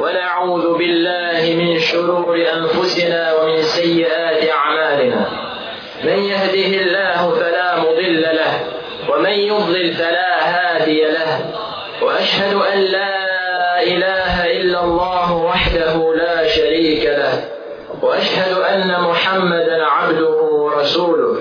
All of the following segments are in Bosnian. ونعوذ بالله من شرور أنفسنا ومن سيئات أعمالنا من يهده الله فلا مضل له ومن يضلل فلا هادي له وأشهد أن لا إله إلا الله وحده لا شريك له وأشهد أن محمدا عبده ورسوله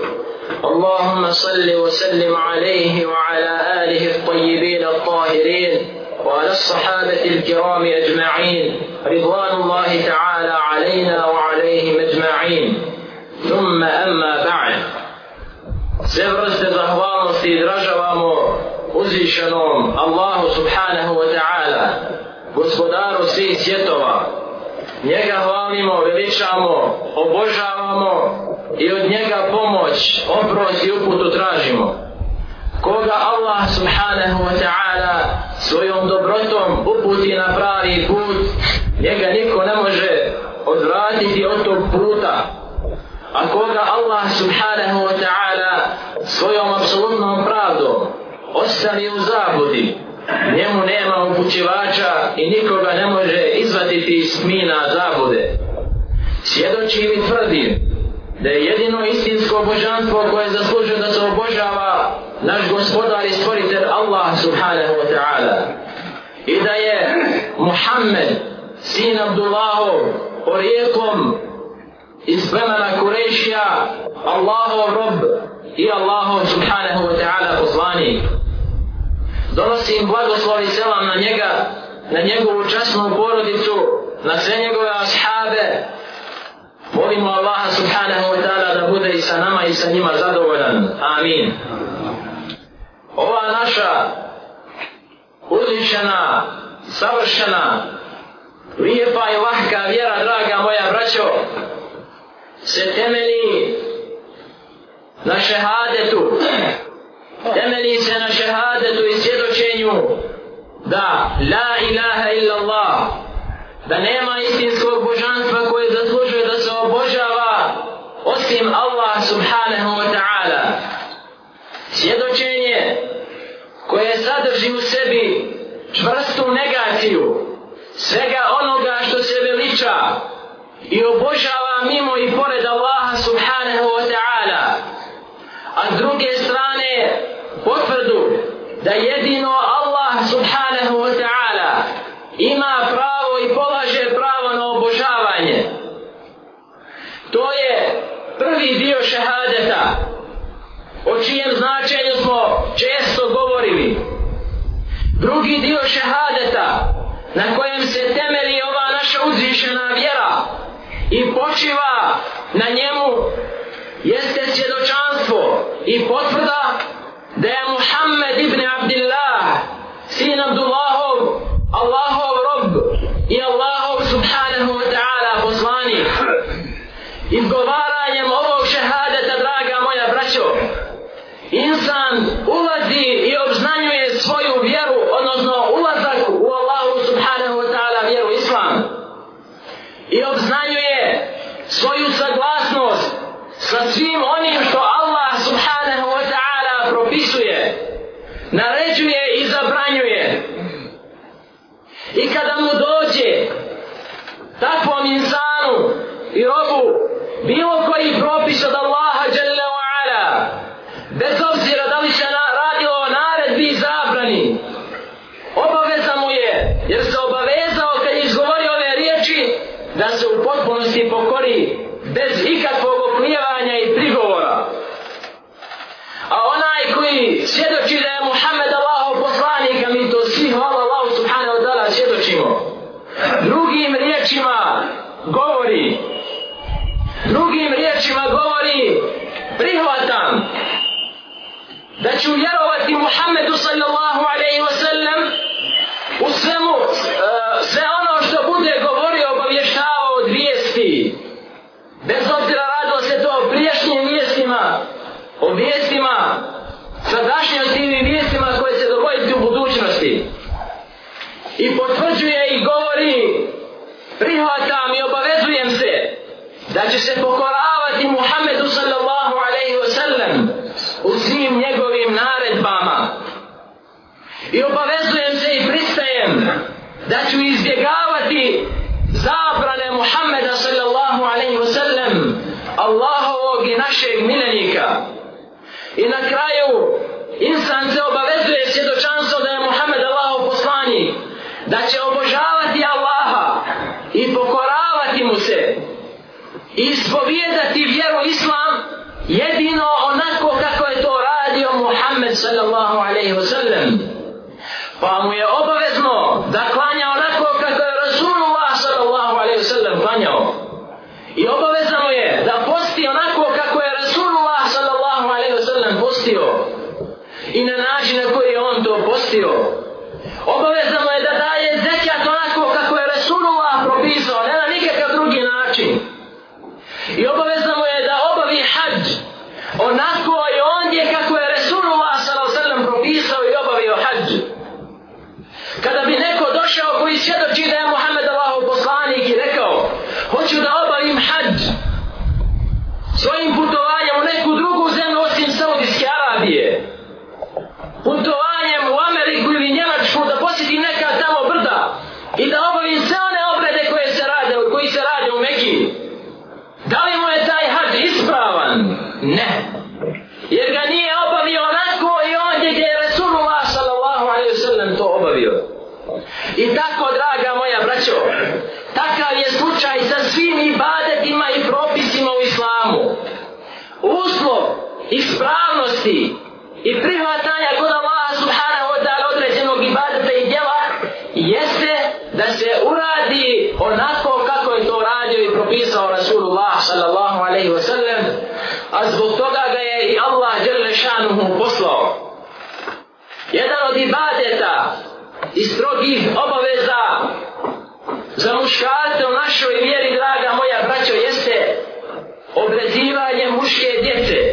اللهم صل وسلم عليه وعلى آله الطيبين الطاهرين وعلى الصحابة الكرام أجمعين رضوان الله تعالى علينا وعليهم أجمعين ثم أما بعد سبرز ذهوان سيدرجوام uzvišenom Allahu subhanahu wa ta'ala, gospodaru svih svjetova. Njega hvalimo, veličamo, obožavamo i od njega pomoć, oprost i uputu tražimo koga Allah subhanahu wa ta'ala svojom dobrotom uputi na pravi put, njega niko ne može odvratiti od tog puta. A koga Allah subhanahu wa ta'ala svojom apsolutnom pravdom ostavi u zabudi, njemu nema upućivača i nikoga ne može izvaditi iz mina zabude. Svjedoči mi tvrdim da je jedino istinsko božanstvo koje zaslužuje da se obožava naš gospodar i stvoritelj Allah subhanahu wa ta'ala i da je Muhammed sin Abdullahov porijekom iz plemena Kurešija Allahov rob i Allahov subhanahu wa ta'ala poslani donosi im blagoslov i selam na njega na njegovu časnu porodicu na sve njegove ashaabe molimo Allaha subhanahu wa ta'ala da bude i sa nama i sa njima zadovoljan amin, amin ova naša uzvišena, savršena, lijepa i lahka vjera, draga moja braćo, se temeli na šehadetu. Temeli se na šehadetu i svjedočenju da la ilaha illa Allah, da nema istinskog božanstva koje zaslužuje da se obožava osim Allah subhanahu wa ta'ala. Svjedočenju koje sadrži u sebi čvrstu negaciju svega onoga što se veliča i obožava mimo i pored Allaha subhanahu wa ta'ala a s druge strane potvrdu da jedino Allah subhanahu wa ta'ala ima pravo i polaže pravo na obožavanje to je prvi dio šehadeta o čijem značenju smo često zaboravili. Drugi dio šehadeta na kojem se temeli ova naša uzvišena vjera i počiva na njemu jeste svjedočanstvo i potvrda da je Muhammed ibn Abdullah sin Abdullahov Allahov rob i Allahov subhanahu wa ta'ala poslanik izgovaranjem ovog šehadeta draga moja braćo insan u i obznanjuje svoju saglasnost sa svim onim što Allah subhanahu wa ta'ala propisuje, naređuje i zabranjuje. I kada mu dođe takvom insanu i robu bilo koji propis od Allaha jalla wa ala, bez obzira da li se radilo o naredbi i zabrani, se pokori bez ikakvog oklijevanja i prigovora. A onaj koji svjedoči da je Muhammed Allah poslanik, a mi to svi hvala Allahu subhanahu wa ta'ala svjedočimo. Drugim riječima govori, drugim riječima govori, prihvatam da ću vjerovati Muhammedu sallallahu alaihi wa sallam prihvatam i obavezujem se da ću se pokoravati Muhammedu sallallahu alaihi wa sallam u svim njegovim naredbama i obavezujem se i pristajem da ću izbjegavati zabrane Muhammeda sallallahu alaihi wa sallam Allahovog i našeg milenika i na kraju insan se obavezuje svjedočanstvo da je Muhammed Allahov poslanik da će obožavati Allah vratiti mu se ispovijedati vjeru islam jedino onako kako je to radio Muhammed sallallahu alaihi wa sallam pa mu je obavezno da klanja onako kako je Rasulullah sallallahu alaihi wa sallam klanjao i obavezno mu je da posti onako kako je Rasulullah sallallahu alaihi wa sallam postio i na način na koji je on to postio obavezno mu je da da Yo puedo... jer ga nije obavio onako i ondje gdje je Resulullah sallallahu alaihi sallam to obavio. I tako, draga moja braćo, takav je slučaj sa svim ibadetima i propisima u islamu. Uslov ispravnosti i prihvatanja kod Allah subhanahu wa ta'ala određenog ibadeta i djela jeste da se uradi onako kako je to radio i propisao Rasulullah sallallahu alaihi wa sallam a zbog toga ga je i Allah Đerlešanuhu poslao. Jedan od ibadeta i strogih obaveza za muškarce u našoj vjeri, draga moja braćo, jeste obrezivanje muške djece.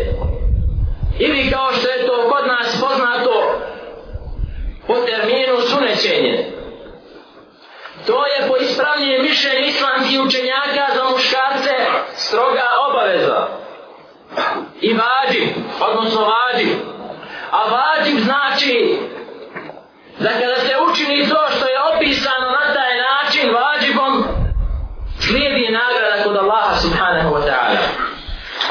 Dakle, da kada se učini to što je opisano na taj način vađibom, slijedi je nagrada kod Allaha subhanahu wa ta'ala.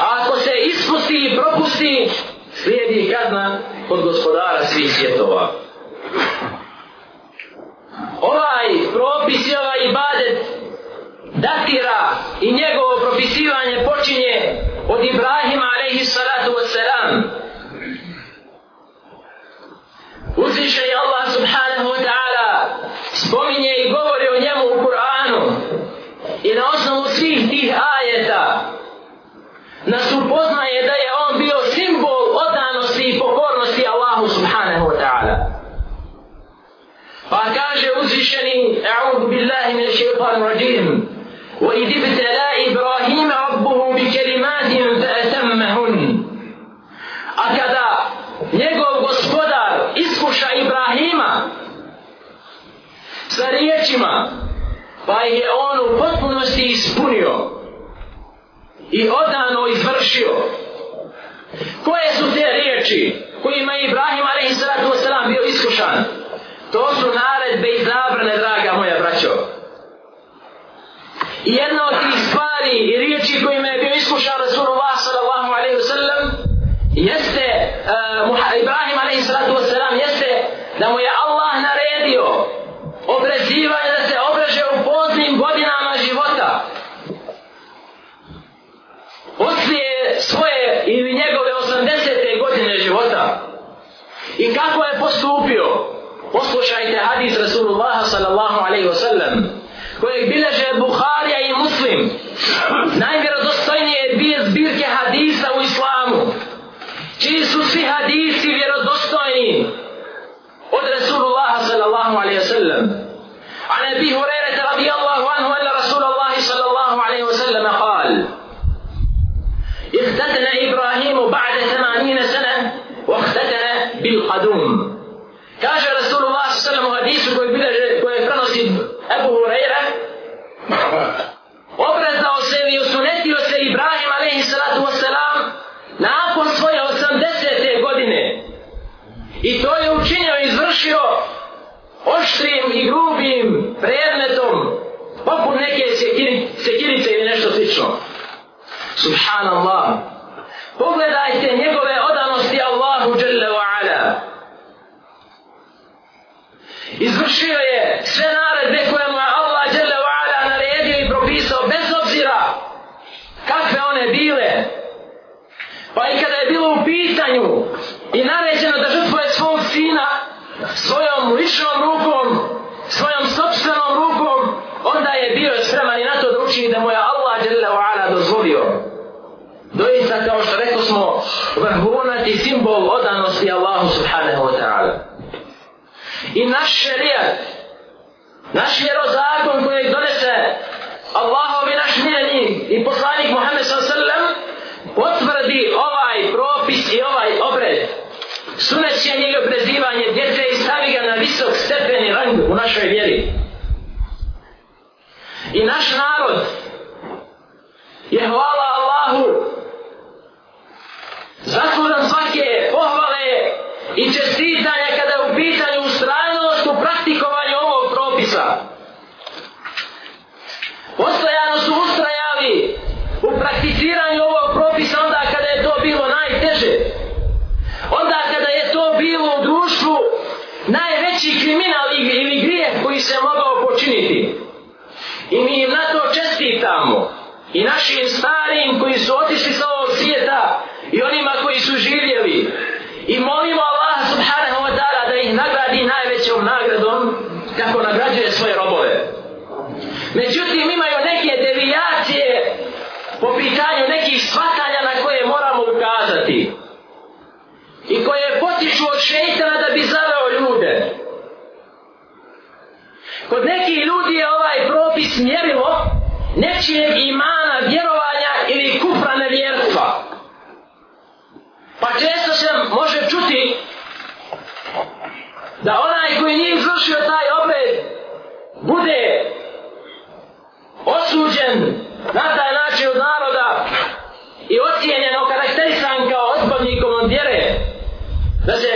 A ako se ispusti i propusti, slijedi je kazna kod gospodara svih svjetova. Ovaj propis i ovaj ibadet datira i njegovo propisivanje počinje od Ibrahima alaihi salatu wa salam, uzvišen je Allah subhanahu wa ta'ala spominje i govori o njemu u Kur'anu i na osnovu svih tih ajeta nas upoznaje da je on bio simbol odanosti i pokornosti Allahu subhanahu wa ta'ala pa kaže uzvišeni a'udhu billahi min shaytan rajim wa idibtala ibrahim rabbuhu bi kelimatim fa atammahun a kad Ibrahima sa riječima pa je on u potpunosti ispunio i odano izvršio koje su te riječi kojima je Ibrahim a.s. bio iskušan to su naredbe i zabrane draga moja braćo i jedna od tih stvari i riječi kojima je bio iskušan Rasulullah s.a.v. jeste uh, Ibrahim a.s. jeste da mu je Allah naredio obrezivanje da se obreže u poznim godinama života. Poslije svoje ili njegove 80. godine života. I kako je postupio? Poslušajte hadis Rasulullah sallallahu alaihi wasallam koji bileže Bukharija i Muslim. Najvjerodostojnije je bio zbirke hadisa u islamu. Čiji su svi hadisi vjerodostojni? الله عليه وسلم عن ابي هريره رضي الله عنه ان رسول الله صلى الله عليه وسلم قال اختتن ابراهيم بعد ثمانين سنه واختتن بالقدوم كاج رسول الله صلى الله عليه وسلم حديث قبل ابو هريره Obrazao se i usunetio se Ibrahim alaihi salatu wasalam nakon svoje 80. godine. I to je učinio i izvršio oštrim i grubim predmetom, poput neke sekirice ili nešto slično. Subhanallah. Pogledajte njegove odanosti Allahu Jalla wa Ala. Izvršio je sve naredbe koje mu je Allah Jalla wa Ala naredio i propisao bez obzira kakve one bile. Pa i kada je bilo u pitanju i naređeno da žrtvoje svog sina svojom ličnom rukom, svojom sobstvenom rukom, onda je bio spreman i na to da učini da mu je Allah Jalila wa'ala dozvolio. Doista kao što rekao smo, vrhunati simbol odanosti Allahu subhanahu wa ta'ala. I naš šerijat, naš vjerozakon koji donese Allahovi naš mjenjik i poslanik Muhammed s.a.v. potvrdi ovaj propis i ovaj obrat sunet će njega prezivanje djece i stavi ga na visok stepeni rang u našoj vjeri. I naš narod je hvala Allahu zaslužan svake pohvale i čestitanja kada je u pitanju ustrajnost u praktikovanju ovog propisa. Postoja našim starim koji su otišli sa ovog svijeta i onima koji su živjeli i molimo Allah subhanahu wa ta'ala da ih nagradi najvećom nagradom kako nagrađuje svoje robove. Međutim, imaju neke devijacije po pitanju nekih shvatanja na koje moramo ukazati i koje potiču od šeitana da bi zavao ljude. Kod nekih ljudi je ovaj propis mjerilo nečijeg imana na vjerovanja ili kupra na vjerstva. Pa često se može čuti da onaj koji nije izvršio taj obred bude osuđen na taj način od naroda i ocijenjen okarakterisan kao odbavnikom od vjere da se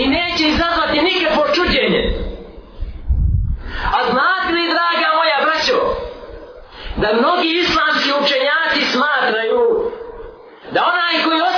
i neće izazvati nikakvo čuđenje. A znate li, draga moja braćo, da mnogi islamski učenjaci smatraju da onaj koji osjeća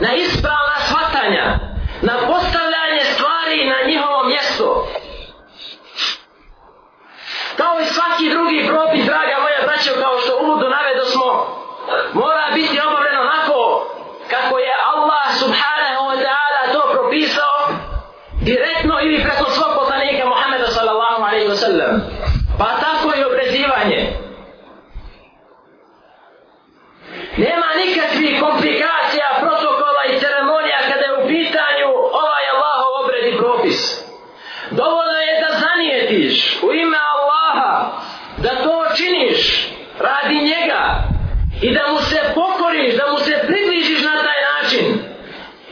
na ispravna shvatanja u ime Allaha da to činiš radi njega i da mu se pokoriš, da mu se približiš na taj način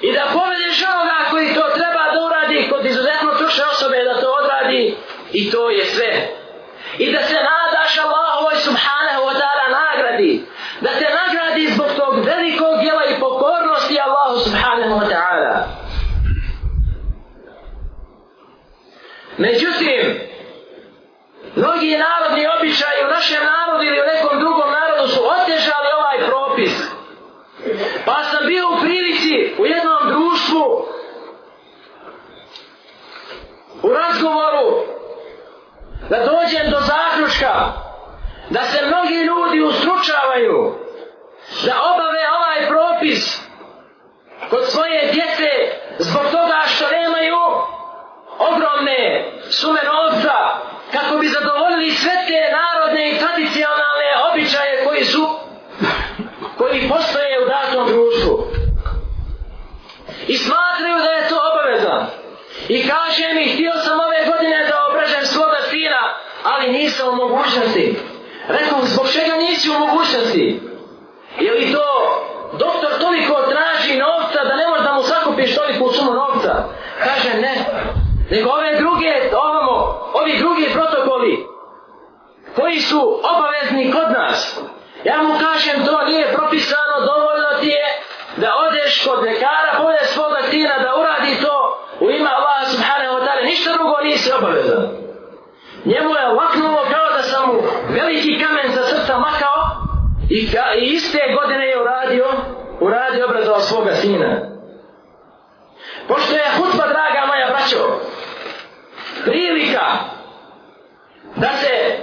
i da povedeš onoga koji to treba da uradi kod izuzetno stručne osobe da to odradi i to je sve. I da se nadaš Allahovoj subhanahu wa ta'ala nagradi, da te nagradi zbog tog velikog djela i pokornosti Allahu subhanahu wa ta'ala. Međutim, Mnogi narodni običaji u našem narodu ili u nekom drugom narodu su otežali ovaj propis. Pa sam bio u prilici u jednom društvu u razgovoru da dođem do zaključka da se mnogi ljudi ustručavaju da obave ovaj propis kod svoje djece zbog toga što nemaju ogromne sume novca kako bi zadovoljili sve te narodne i tradicionalne običaje koji su koji postoje u datom društvu i smatraju da je to obaveza i kaže mi htio sam ove godine da obražem svoga sina ali nisam u mogućnosti rekao zbog čega nisi u mogućnosti je li to doktor toliko traži novca da ne možda mu sakupiš toliko sumu novca kaže ne nego ove druge, ovamo, ovi drugi protokoli, koji su obavezni kod nas. Ja mu kažem, to nije propisano, dovoljno ti je da odeš kod lekara, bolje svog aktina da uradi to u ima Allaha subhanahu wa ta'ala, ništa drugo nisi obavezan. Njemu je laknulo kao da sam mu veliki kamen za srca makao i, ka, i iste godine je uradio, uradio obrazao svoga sina. Pošto je hutba, draga moja braćo, prilika da se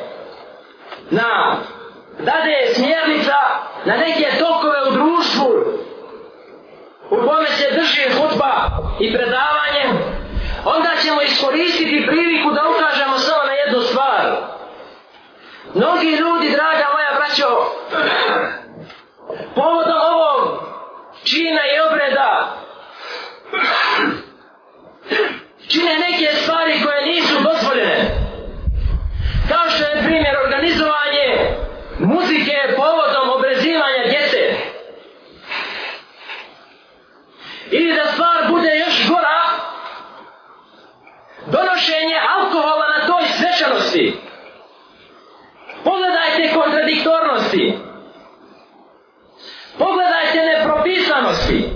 na dade smjernica na neke tokove u društvu u kome se drži hutba i predavanje onda ćemo iskoristiti priliku da ukažemo samo na jednu stvar mnogi ljudi draga moja braćo povodom ovog čina i obreda čine neke stvari ili da stvar bude još gora, donošenje alkohola na toj svečanosti. Pogledajte kontradiktornosti. Pogledajte nepropisanosti.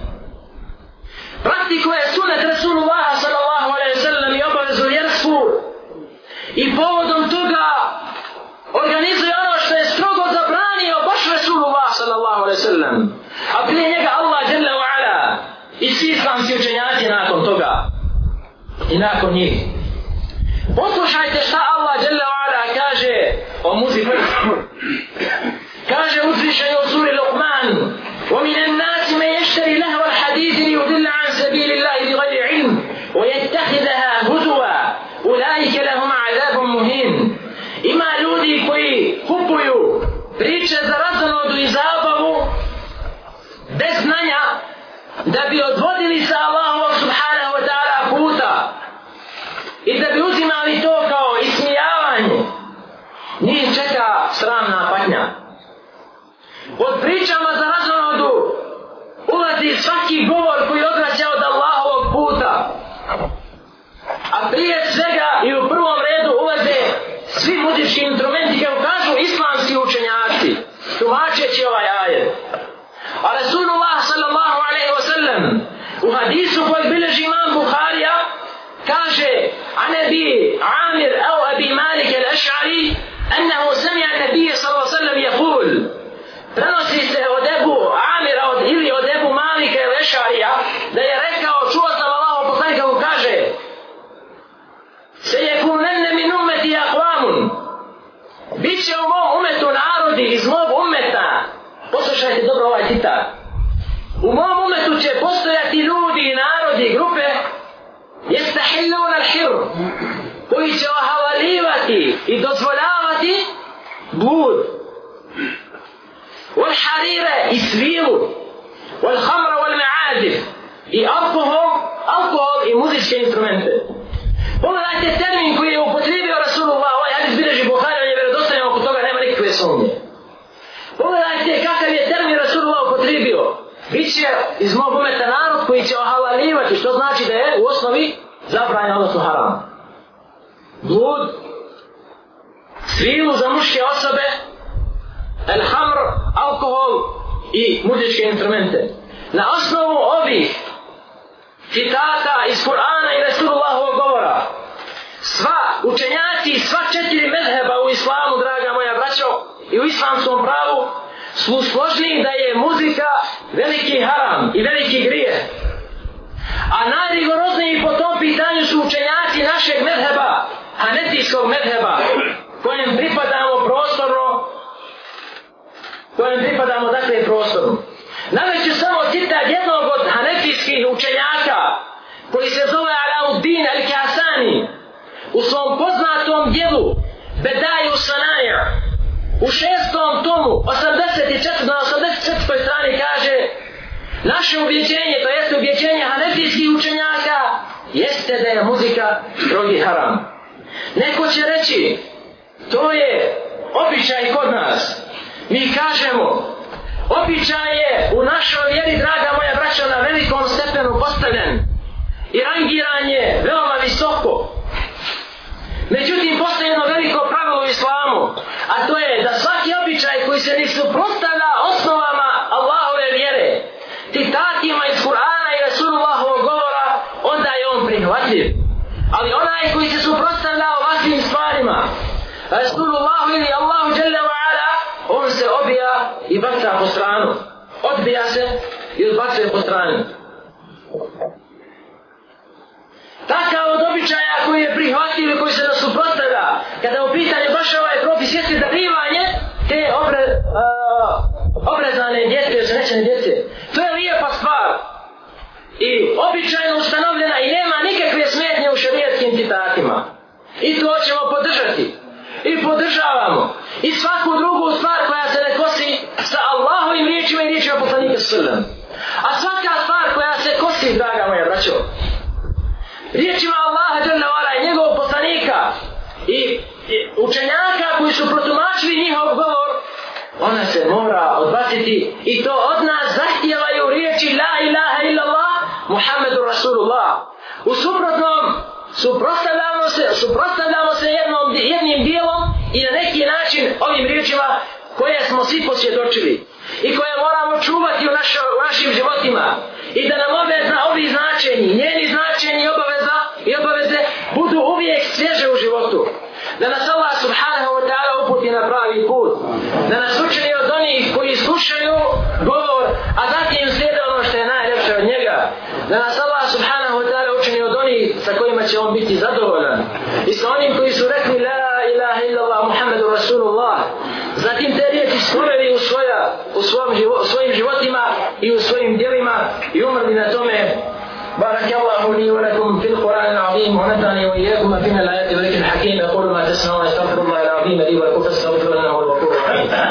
Praktikuje su od njih. Poslušajte šta Allah dželle ala kaže o muzi. kaže uzvišeni od sure Luqman: "ومن الناس من يشتري لهو الحديث ليضل عن سبيل الله بغير علم ويتخذها هزوا أولئك لهم عذاب مهين." Ima ljudi koji kupuju priče za razonodu i zabavu bez znanja da bi odvodili svaki govor koji odraća od Allahovog puta. A prije svega i u prvom redu ulaze svi budući instrumenti kao kažu islamski učenjaci, tumačeći ovaj ajet. A Rasulullah sallallahu alaihi wa sallam u hadisu koji bileži imam Bukharija kaže a ne bi Amir au Abi Malik al-Ash'ari enneho sami al-Nabije sallallahu alaihi wa sallam je kul prenosi se od Ebu Amira od, ili od Ebu poslanika Elešarija da je rekao čuo sam Allaho poslanika ko kaže se je kunenne min umeti akvamun bit će u mom umetu narodi iz mog umeta poslušajte dobro ovaj citat u mom umetu će postojati ljudi i narodi i grupe jeste hiljou na hiru koji će ohavalivati i dozvoljavati bud od harire i svilu والخمر والمعازف i alkohol, alkohol i muzičke instrumente. Pogledajte termin koji je upotrijebio Rasulullah, ovaj hadis bileži Bukhari, on je vjerodostanje oko toga, nema nikakve sumnje. Pogledajte kakav je termin Rasulullah upotrijebio. Biće iz mog umeta narod koji će ohalalivati, što znači da je u osnovi zabranjeno odnosno haram. Blud, svilu za muške osobe, el hamr, alkohol, i muzičke instrumente. Na osnovu ovih citata iz Kur'ana i Resulullahovog govora, sva učenjaci, sva četiri medheba u islamu, draga moja braćo, i u islamskom pravu, su složni da je muzika veliki haram i veliki grije. A najrigorozniji po tom pitanju su učenjaci našeg medheba, hanetijskog medheba, kojem pripadamo prostorno kojem pripadamo dakle prostoru. Navešću samo cita jednog od hanefijskih učenjaka koji se zove Alauddin Al-Kasani u svom poznatom dijelu Bedaju Sanaja u šestom tomu 84. na 84. strani kaže naše ubjeđenje, to jeste ubjeđenje hanefijskih učenjaka jeste da je muzika drogi haram. Neko će reći to je običaj kod nas, mi kažemo običaj je u našoj vjeri draga moja braća na velikom stepenu postavljen i rangiran je veoma visoko međutim postoje jedno veliko pravilo u islamu a to je da svaki običaj koji se nisu postavlja osnovama Allahove vjere citatima iz Kur'ana i Rasulullahovog govora onda je on prihvatljiv ali onaj koji se suprotstavlja ovakvim stvarima Rasulullahu ili Allahu džel i baca po stranu. Odbija se i odbacuje po stranu. Takav od običaja koji je prihvatio i koji se nas uprotavlja, kada je u pitanju baš ovaj propis jeste darivanje te obre, uh, obrezane djece, osrećene djece. To je lijepa stvar. I običajno ustanovljena i nema nikakve smetnje u šarijetskim citatima. I to ćemo podržati. I podržavamo i svaku drugu stvar koja se ne kosi sa Allahovim riječima i riječima poslanika sallam. A svaka stvar koja se kosi, draga moja braćo, riječima Allaha džel nevala i njegovog poslanika i, i učenjaka koji su protumačili njihov govor, ona se mora odbaciti i to od nas zahtjevaju riječi La ilaha illallah Muhammedu Rasulullah. U suprotnom, suprotstavljamo se, suprotstavljamo se jednom, jednim dijelom i na neki način ovim riječima koje smo svi posvjedočili i koje moramo čuvati u, našo, u našim životima i da nam obezna ovi značenji, njeni značenji obaveza i obaveze budu uvijek svježe u životu. Da nas Allah subhanahu wa ta'ala uputi na pravi put. Da nas učini od onih koji slušaju govor, a zatim slijede ono što je najljepše od njega. Da nas Allah subhanahu wa ta'ala učini od onih sa kojima će on biti zadovoljan. I sa onim koji su rekli la Muhammedu Rasulullah. Zatim te riječi sproveli u, svoja, u svom živo, svojim životima i u svojim djelima i umrli na tome. Barakallahu li wa lakum fil Qur'an al-Azim wa natani wa iyyakum fi al-ayat wa lakin hakim yaqulu ma tasma'u astaghfirullah al-azim li wa kufa astaghfirullah wa